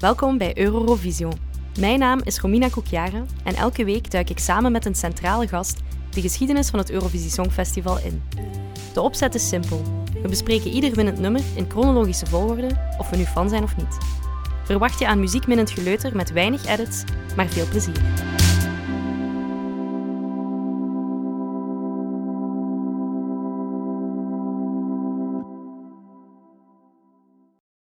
Welkom bij Eurovision. Mijn naam is Romina Koekjaren en elke week duik ik samen met een centrale gast de geschiedenis van het Eurovisie Songfestival in. De opzet is simpel. We bespreken ieder winnend nummer in chronologische volgorde, of we nu fan zijn of niet. Verwacht je aan muziekminnend geleuter met weinig edits, maar veel plezier.